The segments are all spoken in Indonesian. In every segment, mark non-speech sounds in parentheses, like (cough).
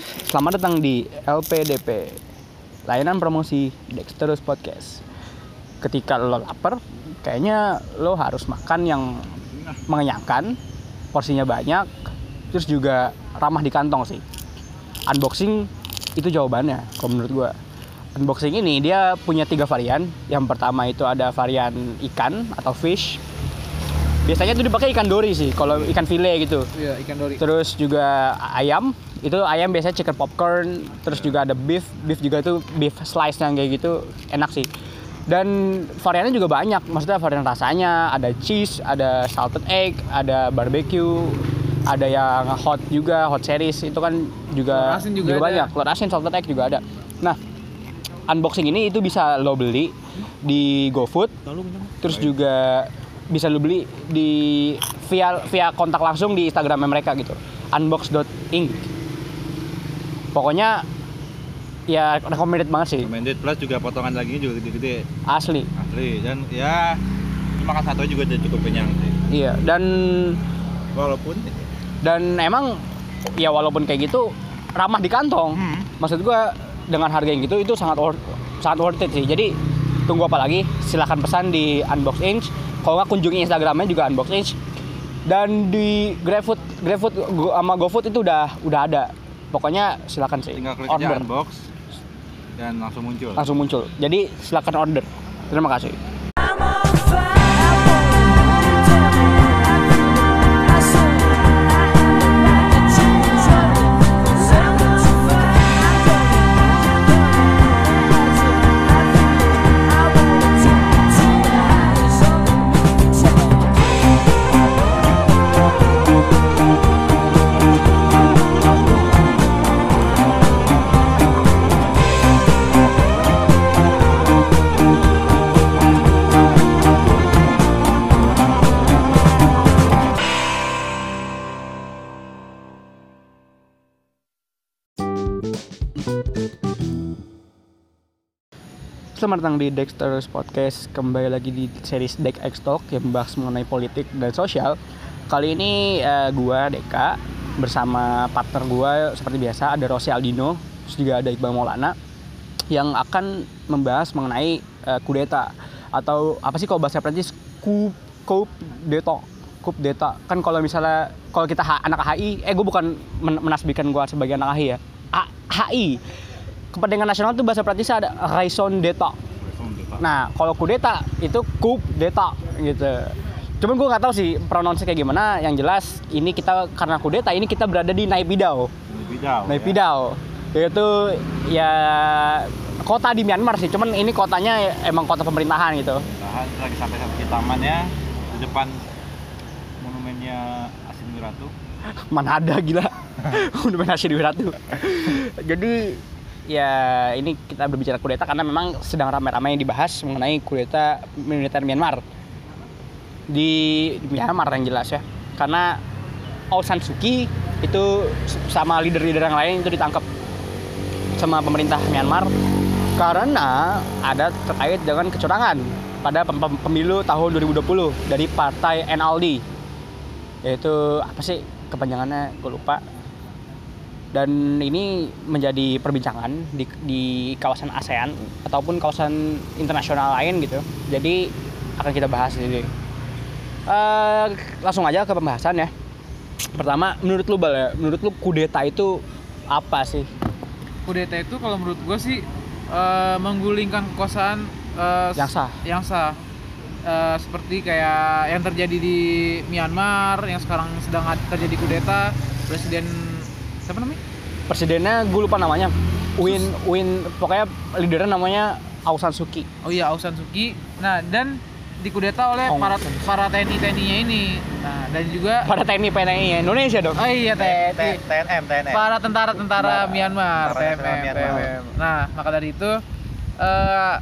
Selamat datang di LPDP Layanan Promosi Dexterus Podcast. Ketika lo lapar Kayaknya lo harus makan yang mengenyangkan Porsinya banyak Terus juga ramah di kantong sih. Unboxing itu jawabannya kalau menurut gua. Unboxing ini dia punya tiga varian. Yang pertama itu ada varian ikan atau fish. Biasanya itu dipakai ikan dori sih Kalau ikan file gitu. Iya, ikan dori. Terus juga ayam, itu ayam biasanya chicken popcorn, terus juga ada beef, beef juga itu beef slice yang kayak gitu enak sih. Dan variannya juga banyak, maksudnya varian rasanya ada cheese, ada salted egg, ada barbecue, ada yang hot juga, hot series itu kan juga juga ada. banyak. Telur asin, salted egg juga ada. Nah, unboxing ini itu bisa lo beli di GoFood, terus juga bisa lo beli di via via kontak langsung di Instagramnya mereka gitu unbox.inc pokoknya ya recommended banget sih. Recommended plus juga potongan dagingnya juga gede-gede. Asli. Asli dan ya makan satu juga udah cukup kenyang sih. Iya dan walaupun dan emang ya walaupun kayak gitu ramah di kantong. Hmm. maksud gua dengan harga yang gitu itu sangat worth, sangat worth it sih. Jadi tunggu apa lagi silahkan pesan di unbox inch. Kalau nggak kunjungi instagramnya juga unbox inch. Dan di GrabFood GrabFood sama GoFood itu udah udah ada pokoknya silakan sih tinggal klik aja order. unbox dan langsung muncul. Langsung muncul. Jadi silakan order. Terima kasih Selamat datang di Dexter's Podcast. Kembali lagi di series Deck X Talk Yang membahas mengenai politik dan sosial. Kali ini eh, gua Deka Bersama partner gua seperti biasa Ada Rossi Aldino Terus juga ada Iqbal Maulana Yang akan membahas mengenai eh, kudeta Atau apa sih kalau bahasa Prancis? Coup, coup d'etat. Coup d'etat. Kan kalau misalnya Kalau kita anak HI Eh gue bukan men- menasbihkan gua sebagai anak HI ya. A- HI Kepentingan nasional itu bahasa Prancis ada raison d'etat Nah, kalau kudeta itu coup d'etat gitu. Cuman gue nggak tahu sih pronounce kayak gimana. Yang jelas ini kita karena kudeta ini kita berada di Naipidau. Bidau, Naipidau. Yaitu ya kota di Myanmar sih. Cuman ini kotanya emang kota pemerintahan gitu. Nah, lagi sampai sampai tamannya di depan monumennya Asin Wiratu Mana ada gila. (laughs) Main di Wiratu. Jadi ya ini kita berbicara kudeta karena memang sedang ramai-ramai dibahas mengenai kudeta militer Myanmar. Di, di Myanmar yang jelas ya. Karena Aung San Suu Kyi itu sama leader-leader yang lain itu ditangkap sama pemerintah Myanmar karena ada terkait dengan kecurangan pada pem- pem- pemilu tahun 2020 dari partai NLD yaitu apa sih kepanjangannya? Gue lupa dan ini menjadi perbincangan di, di kawasan ASEAN ataupun kawasan internasional lain gitu jadi akan kita bahas ini Eh, langsung aja ke pembahasan ya pertama menurut lu bal ya menurut lu kudeta itu apa sih Kudeta itu kalau menurut gue sih eh, menggulingkan kekuasaan eh, Yang sah. Yang sah. Eh, seperti kayak yang terjadi di Myanmar yang sekarang sedang ad- terjadi kudeta presiden siapa namanya? presidennya gue lupa namanya Win Win pokoknya leadernya namanya Aung San Suu Kyi Oh iya Aung San Suu Kyi. Nah, dan dikudeta oleh Aung para para TNI-TNI-nya ini. Nah, dan juga pada TNI PNI ya Indonesia dong Oh iya TNI. TNM TNM para tentara-tentara Myanmar. TMM. Nah, maka dari itu eh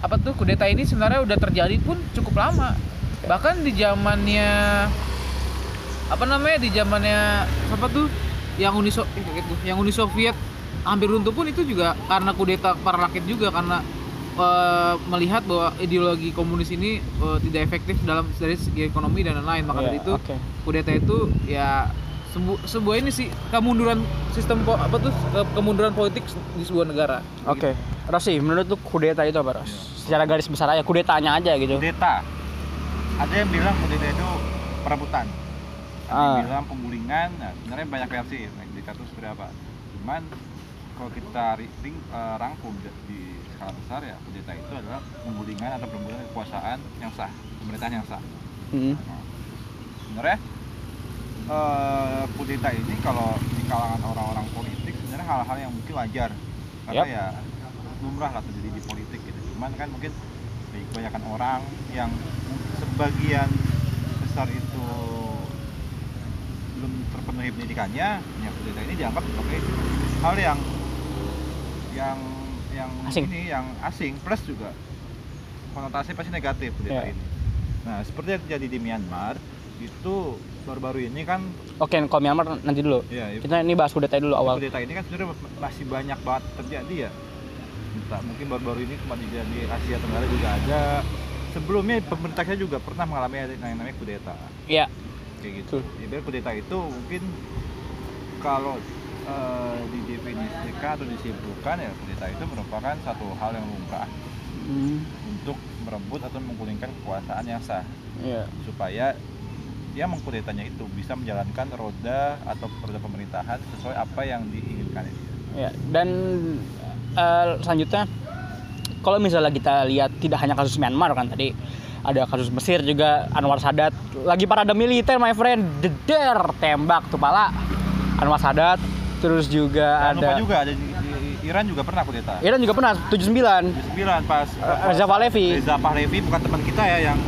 apa tuh kudeta ini sebenarnya udah terjadi pun cukup lama. Bahkan di zamannya apa namanya di zamannya apa tuh yang Uni So- eh, yang Uni Soviet hampir runtuh pun itu juga karena kudeta para rakyat juga karena eh, melihat bahwa ideologi komunis ini eh, tidak efektif dalam dari segi ekonomi dan lain-lain maka Iya, dari itu oke. kudeta itu ya sebu- sebuah ini sih kemunduran sistem po- apa tuh ke- kemunduran politik di sebuah negara. Oke. Rosi, menurut lu kudeta itu apa, Ros? Secara garis besar aja, kudetanya aja gitu. kudeta ada yang bilang kudeta itu perebutan Ah. bilang penggulingan nah, sebenarnya banyak versi kudeta itu seperti apa cuman kalau kita ri- ring- eh, rangkum di, skala besar ya kudeta itu adalah penggulingan atau penggulingan kekuasaan yang sah pemerintahan yang sah Hmm. Nah, sebenarnya eh, kudeta ini kalau di kalangan orang-orang politik sebenarnya hal-hal yang mungkin wajar karena Yap. ya lumrah lah terjadi di politik gitu cuman kan mungkin kebanyakan orang yang sebagian besar itu belum terpenuhi pendidikannya ya kudeta ini dianggap sebagai hal yang yang yang Asing. ini yang asing plus juga konotasi pasti negatif kudeta Iya. ini nah seperti yang terjadi di Myanmar itu baru-baru ini kan Oke, kalau Myanmar nanti dulu. ya Kita ini bahas kudeta dulu awal. kudeta ini kan sebenarnya masih banyak banget terjadi ya entah mungkin baru-baru ini cuma di, di Asia Tenggara juga ada sebelumnya pemerintahnya juga pernah mengalami yang namanya kudeta Iya. Kayak gitu Ibarat kudeta itu mungkin kalau eh, didefinisikan atau disimpulkan ya kudeta itu merupakan satu hal yang lumrah Hmm. untuk merebut atau menggulingkan kekuasaan yang sah Iya. supaya dia mengkudetanya itu bisa menjalankan roda atau roda pemerintahan sesuai apa yang diinginkan itu. Ya, dan eh, selanjutnya kalau misalnya kita lihat tidak hanya kasus Myanmar kan tadi ada kasus Mesir juga Anwar Sadat. Lagi parade militer my friend. Deder tembak tuh pala. Anwar Sadat terus juga lupa ada juga ada di, di Iran juga pernah kudeta. Iran juga pernah 79 Sembilan. pas Eh, Reza Pahlavi. Reza Pahlavi bukan teman kita ya yang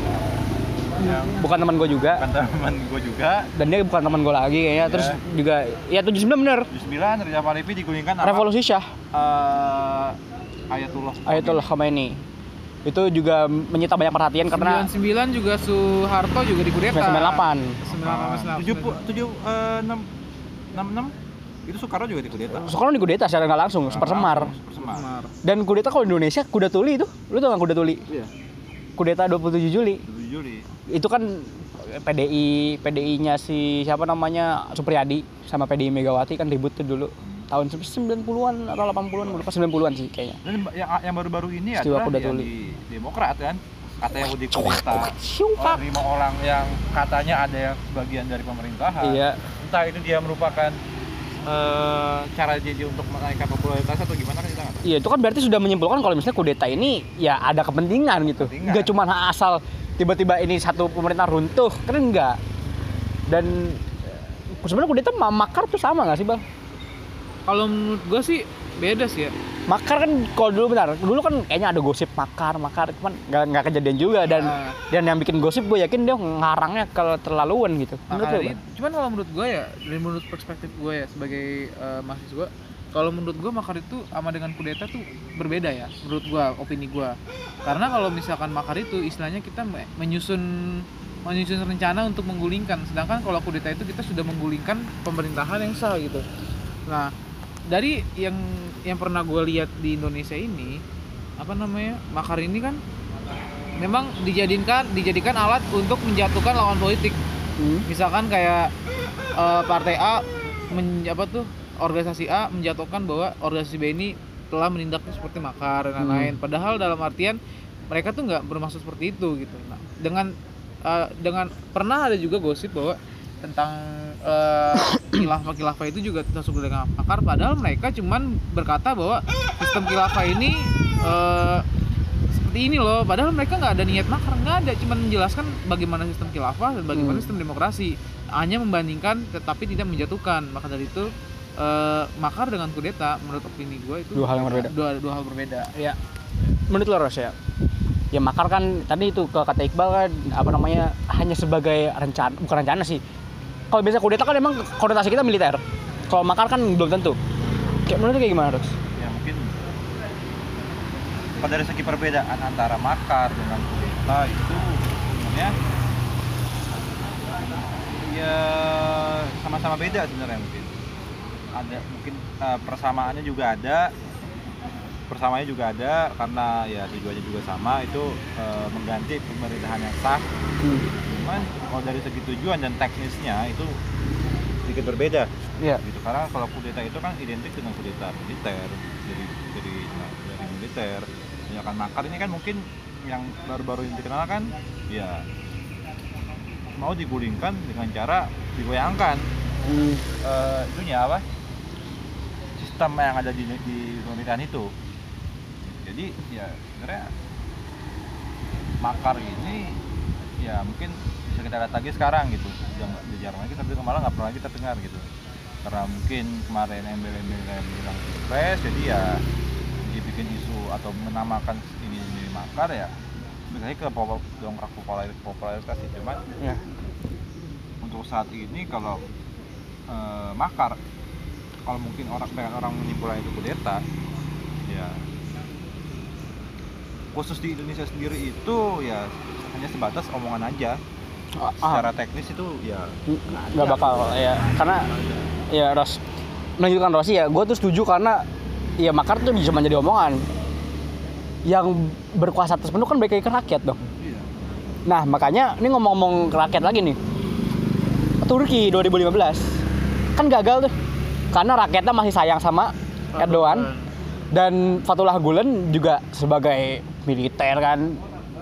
yang bukan teman gue juga. bukan teman gue juga. dan dia bukan teman gue lagi kayaknya. Terus juga ya 79 bener. 79 Reza Pahlavi digulingkan revolusi Syah eh, Ayatullah. Ayatollah Khomeini itu juga menyita banyak perhatian karena 99 juga Soeharto juga dikudeta. 98 98. tujuh pu- tujuh eh, enam enam enam itu Soekarno juga dikudeta. Soekarno dikudeta secara nggak langsung, super semar. Super semar. Semar. Dan kudeta kalau di Indonesia kuda tuli itu, lu tau nggak kuda tuli? Iya. Kudeta 27 Juli. 7 Juli. Itu kan PDI PDI-nya si siapa namanya Supriyadi sama PDI Megawati kan ribut tuh dulu tahun 90-an atau 80-an, gue lupa 90-an sih kayaknya. Dan yang, yang baru-baru ini Peristiwa adalah yang tuli. di Demokrat kan katanya dikudeta Siungkak. oleh lima orang yang katanya ada yang sebagian dari pemerintahan. Iya. Entah itu dia merupakan eh, cara jadi untuk menaikkan popularitas atau gimana kan kita nggak tahu. Iya itu kan berarti sudah menyimpulkan kalau misalnya kudeta ini ya ada kepentingan gitu. Kepentingan. Enggak cuma asal tiba-tiba ini satu pemerintah runtuh, kan enggak. Dan eh, sebenarnya kudeta makar tuh sama nggak sih bang? Kalau menurut gua sih beda sih ya. Makar kan kalau dulu benar, dulu kan kayaknya ada gosip makar, makar, cuman nggak nggak kejadian juga dan Ah. dan yang bikin gosip gue yakin dia ngarangnya kalau terlaluan gitu. Menurut Makar Bang? cuman kalau menurut gue ya dari menurut perspektif gue ya sebagai eh, mahasiswa kalau menurut gue makar itu sama dengan kudeta tuh berbeda ya menurut gue opini gue karena kalau misalkan makar itu istilahnya kita me- menyusun menyusun rencana untuk menggulingkan sedangkan kalau kudeta itu kita sudah menggulingkan pemerintahan yang sah gitu nah dari yang yang pernah gue lihat di Indonesia ini apa namanya makar ini kan memang dijadikan dijadikan alat untuk menjatuhkan lawan politik Hmm. misalkan kayak eh, partai A men, apa tuh organisasi A menjatuhkan bahwa organisasi B ini telah menindaknya seperti makar dan Hmm. lain-lain padahal dalam artian mereka tuh nggak bermaksud seperti itu gitu nah, dengan eh, dengan pernah ada juga gosip bahwa tentang eh, khilafah khilafah itu juga termasuk dengan makar padahal mereka cuman berkata bahwa sistem khilafah ini eh, seperti ini loh padahal mereka nggak ada niat makar nggak ada cuman menjelaskan bagaimana sistem khilafah dan bagaimana Hmm. sistem demokrasi hanya membandingkan tetapi tidak menjatuhkan maka dari itu eh, makar dengan kudeta menurut opini gue itu Dua hal yang berbeda. dua, dua hal berbeda Ya. Menurut lo Ros ya? Ya makar kan tadi itu ke kata Iqbal kan apa namanya hanya sebagai rencana bukan rencana sih. Kalau biasa kudeta kan emang konotasi kita militer. Kalau makar kan belum tentu. Kayak menurut kayak gimana Ros? Ya mungkin pada dari segi perbedaan antara makar dengan kudeta itu sebenarnya ya sama-sama beda sebenarnya mungkin ada mungkin eh, persamaannya juga ada persamaannya juga ada karena ya tujuannya juga sama itu eh, mengganti pemerintahan yang sah Hmm. Cuman kalau dari segi tujuan dan teknisnya itu sedikit berbeda. Iya. gitu karena kalau kudeta itu kan identik dengan kudeta militer. Dari dari dari militer. Misalkan makar ini kan mungkin yang baru-baru ini dikenal kan ya mau digulingkan dengan cara digoyangkan. Hmm. eh itunya apa? Sistem yang ada di di pemerintahan itu. Jadi ya sebenarnya makar ini ya mungkin bisa kita lihat lagi sekarang gitu. Jangan- jarang lagi tapi malah nggak pernah lagi terdengar gitu. Karena mungkin kemarin embel-embel kayak bilang pilpres jadi ya dibikin isu atau menamakan ini ini makar ya biasanya ke pop- dongkrak popularitas popularitas sih cuman Ya. untuk saat ini kalau eh, makar kalau mungkin orang dengan orang menyimpulkan itu kudeta ya khusus di Indonesia sendiri itu ya hanya sebatas omongan aja. Ah, secara teknis itu ya nggak bakal ya. Karena ya Ros menunjukkan Rossi ya gue tuh setuju karena ya makar tuh cuma jadi omongan. Yang berkuasa atas penuh kan lagi ke rakyat dong. Iya. Nah makanya ini ngomong-ngomong ke rakyat lagi nih. Turki 2015 kan gagal tuh. Karena rakyatnya masih sayang sama Erdogan. Dan Fatullah Gulen juga sebagai militer kan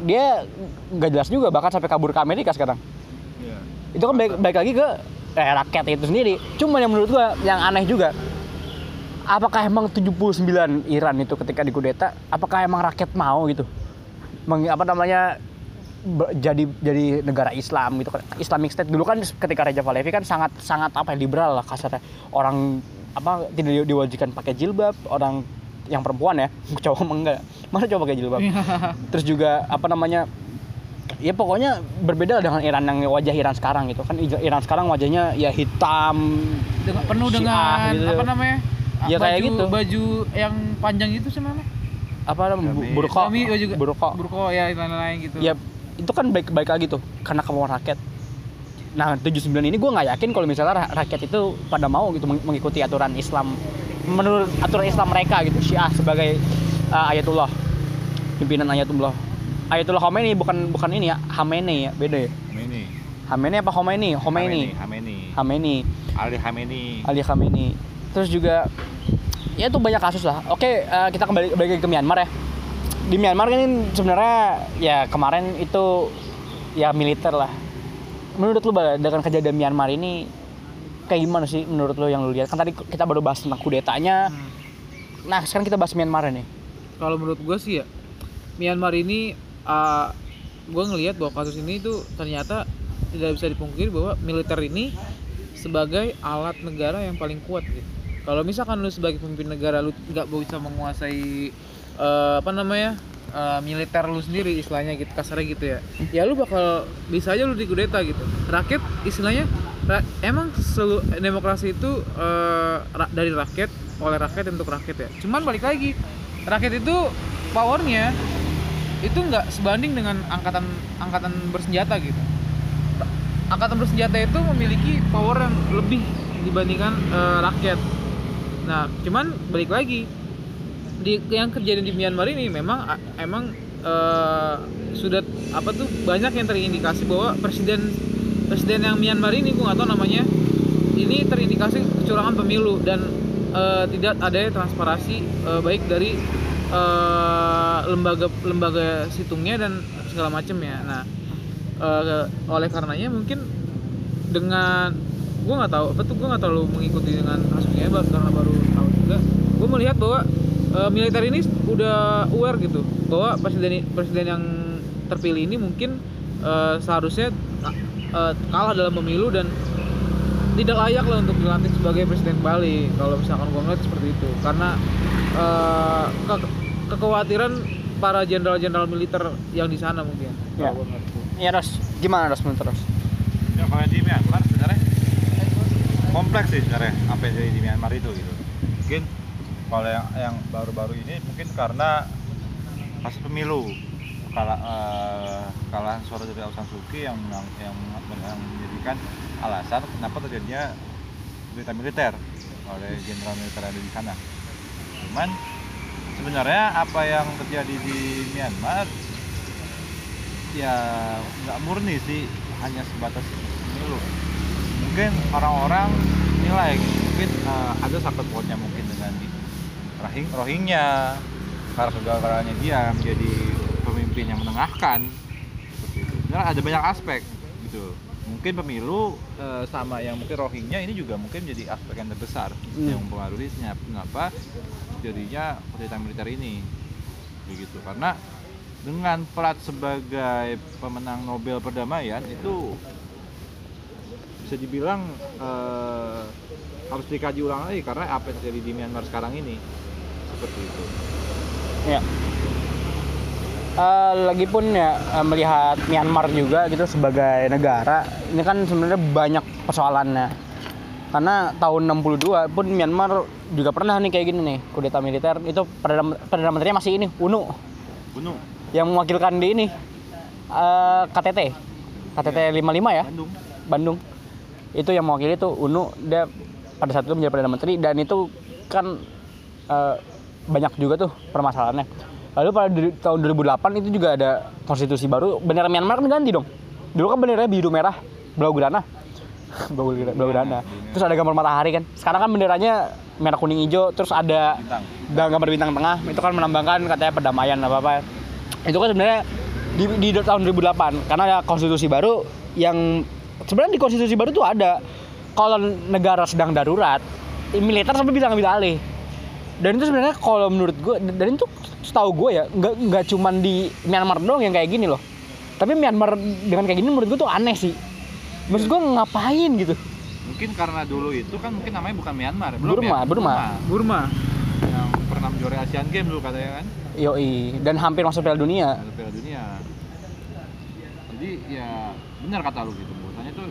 dia nggak jelas juga bahkan sampai kabur ke Amerika sekarang. Iya. Itu kan baik, baik lagi ke eh, rakyat itu sendiri. Cuma yang menurut gua yang aneh juga apakah emang 79 Iran itu ketika dikudeta apakah emang rakyat mau gitu? Meng, apa namanya jadi jadi negara Islam gitu kan. Islamic State dulu kan ketika Raja Pahlavi kan sangat sangat apa ya, liberal lah kasarnya. Orang apa tidak di- diwajibkan pakai jilbab orang yang perempuan ya (laughs) cowok enggak. Masa cowok pakai jilbab? (laughs) Terus juga apa namanya ya pokoknya berbeda dengan Iran yang wajah Iran sekarang gitu. Kan Iran sekarang wajahnya ya hitam dengan penuh Syiah dengan gitu. apa namanya Ya, baju, kayak gitu. baju yang panjang itu sih namanya apa namanya bu- Gamis. burqa. Suami juga. Burqa. Burko ya lain-lain gitu. Ya itu kan baik baik lagi tuh karena kemauan rakyat. Nah 79 ini gue nggak yakin kalau misalnya ra- rakyat itu pada mau gitu meng- mengikuti aturan Islam menurut aturan Islam mereka gitu Syiah sebagai uh, ayatullah pimpinan ayatullah ayatullah Khomeini bukan bukan ini ya Khamenei ya beda ya Hameni Khamenei apa Khomeini Khomeini Hameni Khamenei Ali Hameni Ali Khamenei. Terus juga ya itu banyak kasus lah. Oke, eh, kita kembali balik lagi ke Myanmar ya. Di Myanmar kan sebenarnya ya kemarin itu ya militer lah. Menurut lu dengan kejadian Myanmar ini kayak gimana sih menurut lu yang lu lihat? Kan tadi kita baru bahas tentang kudetanya. Hmm. Nah, sekarang kita bahas Myanmar nih. kalau menurut gue sih ya Myanmar ini uh, gue ngelihat bahwa kasus ini itu ternyata tidak bisa dipungkiri bahwa militer ini sebagai alat negara yang paling kuat gitu. Kalau misalkan lu sebagai pemimpin negara lu nggak bisa menguasai eh, apa namanya eh, militer lu sendiri istilahnya gitu kasarnya gitu ya, ya lu bakal bisa aja lu dikudeta gitu. Rakyat istilahnya ra- emang selu, demokrasi itu eh, ra- dari rakyat oleh rakyat untuk rakyat ya. Cuman balik lagi rakyat itu powernya itu nggak sebanding dengan angkatan angkatan bersenjata gitu angkatan bersenjata itu memiliki power yang lebih dibandingkan eh, rakyat nah cuman balik lagi di yang kejadian di Myanmar ini memang emang eh, sudah apa tuh banyak yang terindikasi bahwa presiden presiden yang Myanmar ini gue nggak tahu namanya ini terindikasi kecurangan pemilu dan eh, tidak ada transparansi eh, baik dari eh, lembaga lembaga situngnya dan segala macam ya. Nah eh, oleh karenanya mungkin dengan gue nggak tahu apa tuh gue nggak terlalu mengikuti dengan kasusnya karena baru tahu juga. Gue melihat bahwa eh, militer ini udah aware gitu bahwa presiden presiden yang terpilih ini mungkin eh, seharusnya eh, kalah dalam pemilu dan tidak layak lah untuk dilantik sebagai presiden Bali kalau misalkan gue ngeliat seperti itu karena eh, ke- kekhawatiran para jenderal-jenderal militer yang di sana mungkin Ya. kalau gua ngeliat. Ya, Ros. Gimana, Ros, menurut Ros? ya kalau di Myanmar sebenarnya kompleks sih sebenarnya apa yang di Myanmar itu gitu mungkin kalau yang yang baru-baru ini mungkin karena kasus pemilu kalah eh, kalahan suara dari Aung San Suu Kyi yang yang, yang, yang menjadikan alasan kenapa terjadinya berita militer oleh jenderal militer yang ada di sana. Cuman sebenarnya apa yang terjadi di Myanmar ya nggak murni sih hanya sebatas pemilu mungkin orang-orang nilai mungkin eh, ada sangkut pautnya mungkin dengan Rohingya karena kegagalannya dia menjadi pemimpin yang menengahkan ada banyak aspek gitu. Mungkin pemilu eh, sama yang mungkin Rohingya ini juga mungkin jadi aspek yang terbesar Hmm. yang mempengaruhi senyap- kenapa jadinya kudeta militer ini begitu karena dengan plat sebagai pemenang Nobel perdamaian itu bisa dibilang eh, harus dikaji ulang lagi karena apa yang terjadi di Myanmar sekarang ini seperti itu. Ya. Eh, lagipun ya eh, melihat Myanmar juga gitu sebagai negara, ini kan sebenarnya banyak persoalannya. Karena tahun 62 pun Myanmar juga pernah nih kayak gini nih, kudeta militer. Itu perdana, perdana menterinya masih ini, UNU Gunung, yang mewakilkan di ini eh, KTT. KTT 55 ya, Bandung. Bandung. Itu yang mewakili itu UNU dia pada saat itu menjadi perdana menteri dan itu kan eh, banyak juga tuh permasalahannya. Lalu pada di- tahun 2008 itu juga ada konstitusi baru. Bendera Myanmar kan ganti dong. Dulu kan benderanya biru merah, blaugrana. (laughs) Blaugrana. blaugrana. Terus ada gambar matahari kan. Sekarang kan benderanya merah kuning hijau terus ada Bintang. gambar bintang tengah itu kan melambangkan katanya perdamaian apa apa itu kan sebenarnya di, di tahun 2008 karena ada konstitusi baru yang sebenarnya di konstitusi baru tuh ada kalau negara sedang darurat militer sampai bisa ngambil alih dan itu sebenarnya kalau menurut gue dan itu setahu gue ya nggak nggak cuman di Myanmar doang yang kayak gini loh. Tapi Myanmar dengan kayak gini menurut gue tuh aneh sih. Maksud gue ngapain gitu? Mungkin karena dulu itu kan mungkin namanya bukan Myanmar, belum Burma, ya? Burma. Burma. Yang pernah menjuarai Asian Games dulu katanya kan, yoi dan hampir masuk Piala Dunia. Piala Dunia. Jadi ya benar kata lu gitu, bahwasanya tuh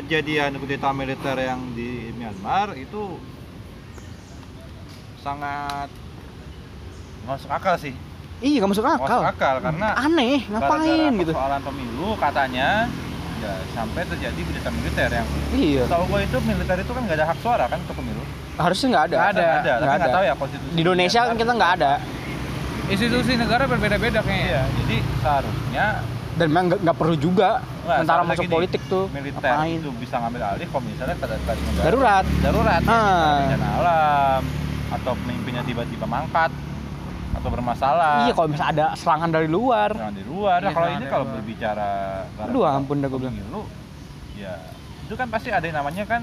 kejadian kudeta militer yang di Myanmar itu sangat nggak masuk akal sih. iya nggak masuk Nggak akal. masuk akal karena aneh ngapain gitu? persoalan pemilu katanya ya sampai terjadi kudeta militer yang iya. tahu gue itu militer itu kan nggak ada hak suara kan untuk pemilu? Harusnya nggak ada. Nggak ada. ada tapi Nggak nggak ada. tahu ya konstitusi di Indonesia kan kita nggak ada. institusi negara berbeda-beda kayaknya. Iya jadi seharusnya dan memang nggak- perlu juga tentara seharusnya masuk gini, politik tuh. militer ngapain? itu bisa ngambil alih kalau misalnya darurat. Darurat ya, Ah. bencana alam atau pemimpinnya tiba-tiba mangkat atau bermasalah iya kalau misalnya ada serangan dari luar Jangan di luar. Nah, Iya, kalau jangan ini kalau luar. berbicara aduh ampun dah gue bilang pemilu, ya itu kan pasti ada yang namanya kan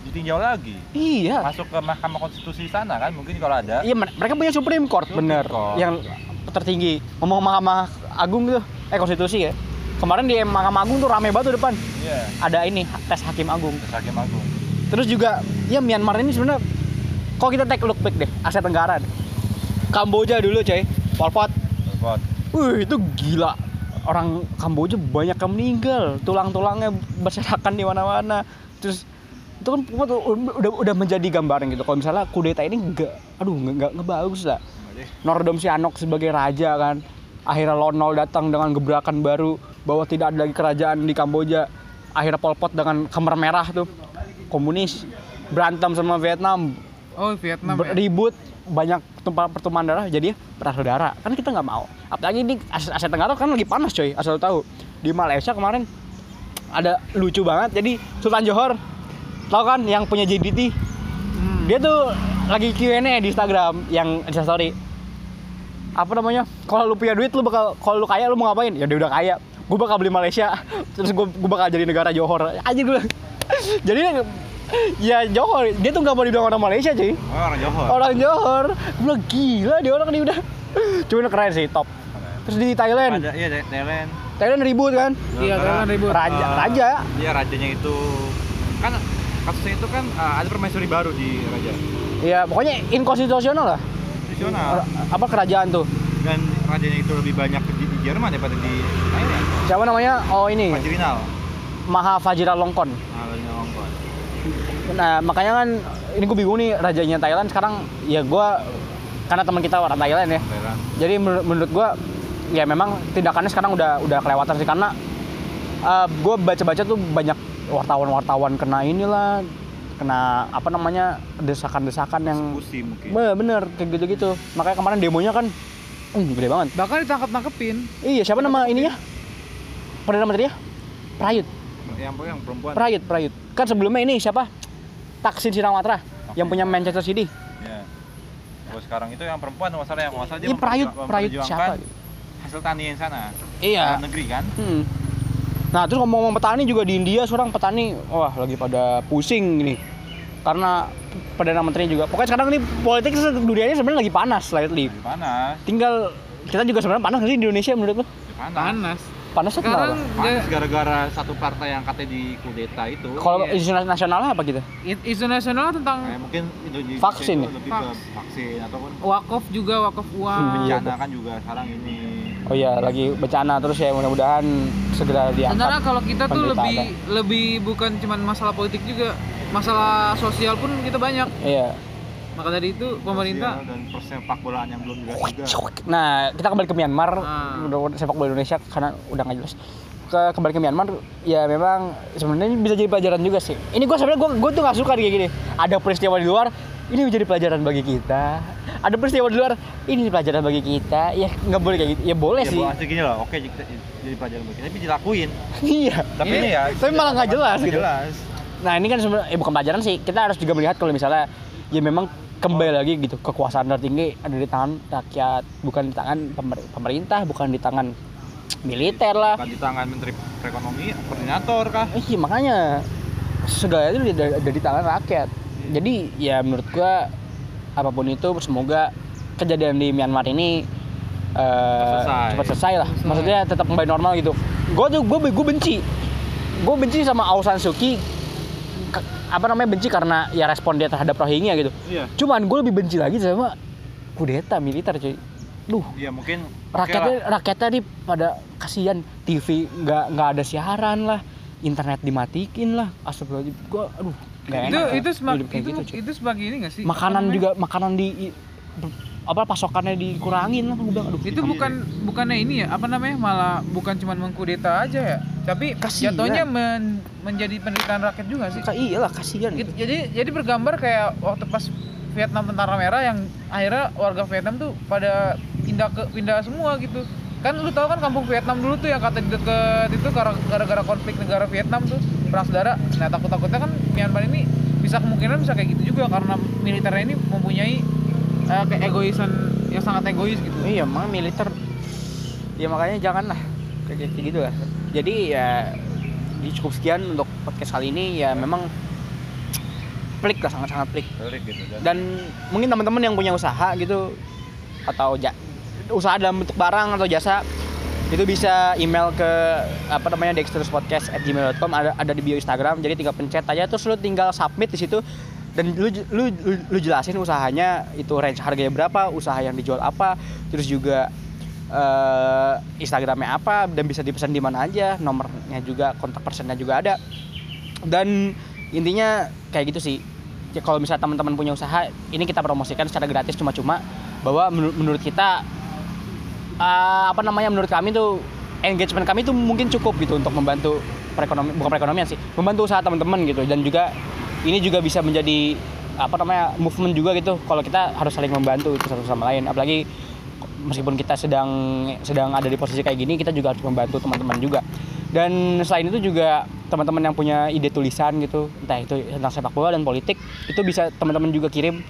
ditinjau lagi. iya Masuk ke Mahkamah Konstitusi sana kan mungkin kalau ada. iya mereka punya Supreme Court Supreme bener Court. yang tertinggi ngomong Mahkamah Agung tuh eh konstitusi ya kemarin di Mahkamah Agung tuh rame banget tuh depan Iya. ada ini tes hakim agung Terus Hakim Agung. Terus juga ya Myanmar ini sebenarnya kalau kita take look back deh Asia Tenggara deh. Kamboja dulu coy. Pol Pot. Telepon. Wih itu gila. Orang Kamboja banyak yang meninggal. Tulang-tulangnya berserakan di mana-mana. Terus itu kan Pol udah udah menjadi gambaran gitu. Kalau misalnya kudeta ini enggak aduh nggak nggak nggak bagus lah. Nordom Sihanouk sebagai raja kan. Akhirnya Lon Nol datang dengan gebrakan baru bahwa tidak ada lagi kerajaan di Kamboja. Akhirnya Pol Pot dengan kamar merah tuh komunis berantem sama Vietnam oh Vietnam ya? ribut banyak tumpah pertumpahan darah jadi perang saudara kan kita nggak mau. Apalagi di Asia, Asia Tenggara kan lagi panas coy asal tahu. Di Malaysia kemarin ada lucu banget jadi Sultan Johor tau kan yang punya JDT Hmm. dia tuh lagi Q&A di Instagram yang Insta story apa namanya? Kalau lu punya duit lu bakal kalau lu kaya lu mau ngapain? Ya dia udah kaya. Gue bakal beli Malaysia. (laughs) Terus gue bakal jadi negara Johor. Aja gue (laughs) jadi ya Johor. Dia tuh nggak mau dibilang orang Malaysia cuy. Oh, orang Johor. orang Johor. Gue gila dia orang ini udah. Cuma keren sih top. Terus di Thailand. Ada iya Thailand. Thailand ribut kan? Iya Thailand ribut. Raja Eh, raja. Iya rajanya itu. Kan kasusnya itu kan eh, ada permaisuri baru di raja. ya pokoknya inkonstitusional lah. Nasional. apa kerajaan tuh. Dan rajanya itu lebih banyak di, di Jerman daripada di Thailand. siapa namanya? Oh ini. Fajrinal. Maha Nah, rajanya Hongkong. Nah makanya kan ini gue bingung nih rajanya Thailand sekarang ya gue karena teman kita orang Thailand ya. Thailand. Jadi menur- menurut gue ya memang tindakannya sekarang udah udah kelewatan sih karena gue baca-baca tuh banyak wartawan-wartawan kena inilah kena apa namanya desakan-desakan yang Eksekusi mungkin. Be- bener kayak gitu-gitu. Makanya kemarin demonya kan uh, gede banget. bahkan ditangkap tangkepin Iya siapa nama ininya? Perdana Menteri ya? Prayut. yang yang perempuan. Prayut, Prayut. Kan sebelumnya ini siapa? Taksin Sinawatra yang punya Manchester City. Kalau sekarang itu yang perempuan masalah yang masalah dia Ini Prayut, Prayut siapa? Hasil tani yang sana. Iya. Dalam negeri kan. Hmm. Nah, terus ngomong-ngomong petani juga di India sekarang petani wah lagi pada pusing ini. Karena Perdana Menteri juga. Pokoknya sekarang ini politik dunianya sebenarnya lagi panas slightly. Di panas. Tinggal kita juga sebenarnya panas nggak sih di Indonesia menurut lo? Panas. panas Panasnya sekarang? Panas ya, gara-gara satu partai yang katanya di kudeta itu. Kalau Iya. isu nasional apa gitu? isu nasional tentang Kayak mungkin Indonesia Vaksin itu ya? lebih Vaks. ke vaksin ataupun wakaf juga wakaf uang Iya. bencana kan juga sekarang ini. Oh iya, lagi bencana terus ya mudah-mudahan segera diangkat. Sebenarnya kalau kita tuh lebih lebih bukan cuman masalah politik juga, masalah sosial pun kita banyak. Iya. Maka dari itu pemerintah dan persepak bolaan yang belum jelas juga. Nah, kita kembali ke Myanmar, Ah. udah sepak bola Indonesia karena udah nggak jelas. Ke kembali ke Myanmar, ya memang sebenarnya ini bisa jadi pelajaran juga sih. Ini gue sebenarnya gue gue tuh nggak suka kayak gini. Ada peristiwa di luar, ini menjadi pelajaran bagi kita. Ada peristiwa di luar, ini pelajaran bagi kita. Ya nggak boleh kayak gitu. Ya boleh Ya sih. bu, gini loh, oke kita jadi pelajaran bagi kita, tapi dilakuin. iya. Tapi Ini- ini ya. tapi malah nggak jelas nggak gitu. Jelas. Nah ini kan sebenarnya eh, bukan pelajaran sih. Kita harus juga melihat kalau misalnya ya memang kembali lagi gitu kekuasaan tertinggi ada di tangan rakyat, bukan di tangan pemer- pemerintah, bukan di tangan militer lah. Bukan di tangan Menteri Perekonomi, koordinator kah? Eh, Iya makanya segala itu ada, ada di tangan rakyat. Jadi ya menurut gua apa pun itu semoga kejadian di Myanmar ini eh, Selesai. cepat selesai lah. Selesai. Maksudnya tetap kembali normal gitu. Gue tuh gue gue benci. Gue benci sama Aung San Suu Kyi. Apa namanya benci karena ya respon dia terhadap Rohingya gitu. Iya. Cuman gue lebih benci lagi sama kudeta militer cuy. Duh, Iya mungkin rakyatnya lah. rakyatnya nih pada kasihan TV nggak nggak ada siaran lah internet dimatikin lah astagfirullahaladzim gua aduh nggak itu enak itu ya, itu gitu, cuy. itu sebagai ini nggak sih? makanan juga makanan di apa pasokannya dikurangin lah gua bilang aduh itu bukan bukannya ini ya apa namanya malah bukan cuma mengkudeta aja ya? Tapi Kasihan. jatuhnya men- menjadi penderitaan rakyat juga sih. Ka- iyalah kasihan It- gitu. jadi jadi bergambar kayak waktu pas Vietnam tentara merah yang akhirnya warga Vietnam tuh pada pindah ke pindah semua gitu. Kan lu tahu kan kampung Vietnam dulu tuh yang kata di deket itu gara- gara-gara konflik negara Vietnam tuh perang saudara. Nah takut takutnya kan Myanmar ini bisa kemungkinan bisa kayak gitu juga karena militernya ini mempunyai eh, keegoisan yang sangat egois gitu. Iya emang militer. Ya makanya janganlah kayak kayak gitu lah. Jadi ya di cukup sekian untuk podcast kali ini. Ya memang pelik lah sangat sangat pelik gitu dan dan mungkin teman-teman yang punya usaha gitu atau ja- usaha dalam bentuk barang atau jasa itu bisa email ke apa namanya dexteruspodcast@gmail.com ada ada di bio Instagram. Jadi tinggal pencet aja. Terus lu tinggal submit di situ dan lu, lu lu lu jelasin usahanya itu range harganya berapa usaha yang dijual apa terus juga eh, Instagramnya apa dan bisa dipesan di mana aja nomornya juga kontak personnya juga ada. Dan intinya kayak gitu sih. Ya, kalau misalnya teman-teman punya usaha ini kita promosikan secara gratis cuma-cuma bahwa menur- menurut kita eh, apa namanya menurut kami tuh engagement kami tuh mungkin cukup gitu untuk membantu perekonomian bukan perekonomian sih membantu usaha teman-teman gitu. Dan juga ini juga bisa menjadi apa namanya movement juga gitu. Kalau kita harus saling membantu itu satu sama lain. Apalagi meskipun kita sedang sedang ada di posisi kayak gini kita juga harus membantu teman-teman juga. Dan selain itu juga teman-teman yang punya ide tulisan gitu entah itu tentang sepak bola dan politik itu bisa teman-teman juga kirim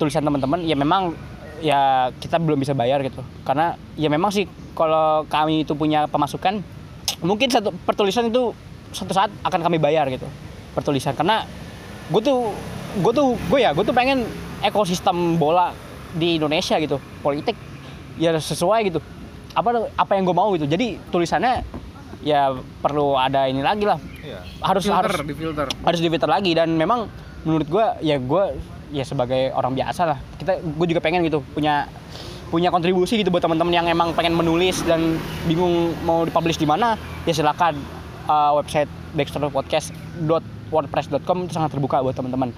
tulisan teman-teman. Ya memang ya kita belum bisa bayar gitu. Karena ya memang sih kalau kami itu punya pemasukan mungkin satu pertulisan itu suatu saat akan kami bayar gitu pertulisan. Karena gue tuh gue tuh gue ya gue tuh pengen ekosistem bola di Indonesia gitu. Politik ya sesuai gitu. Apa apa yang gue mau gitu. Jadi tulisannya ya perlu ada ini lagi lah. Iya. harus filter harus di filter. harus difilter lagi. Dan memang menurut gue ya gue ya sebagai orang biasa lah. Kita gue juga pengen gitu punya punya kontribusi gitu buat teman-teman yang emang pengen menulis dan bingung mau dipublish di mana ya silakan uh, website dexterpodcast.wordpress.com itu sangat terbuka buat teman-teman.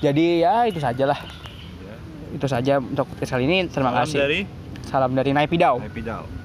Jadi ya itu sajalah. Iya. itu saja untuk kali ini. Terima Salam kasih. dari? Salam dari Naipidau Down.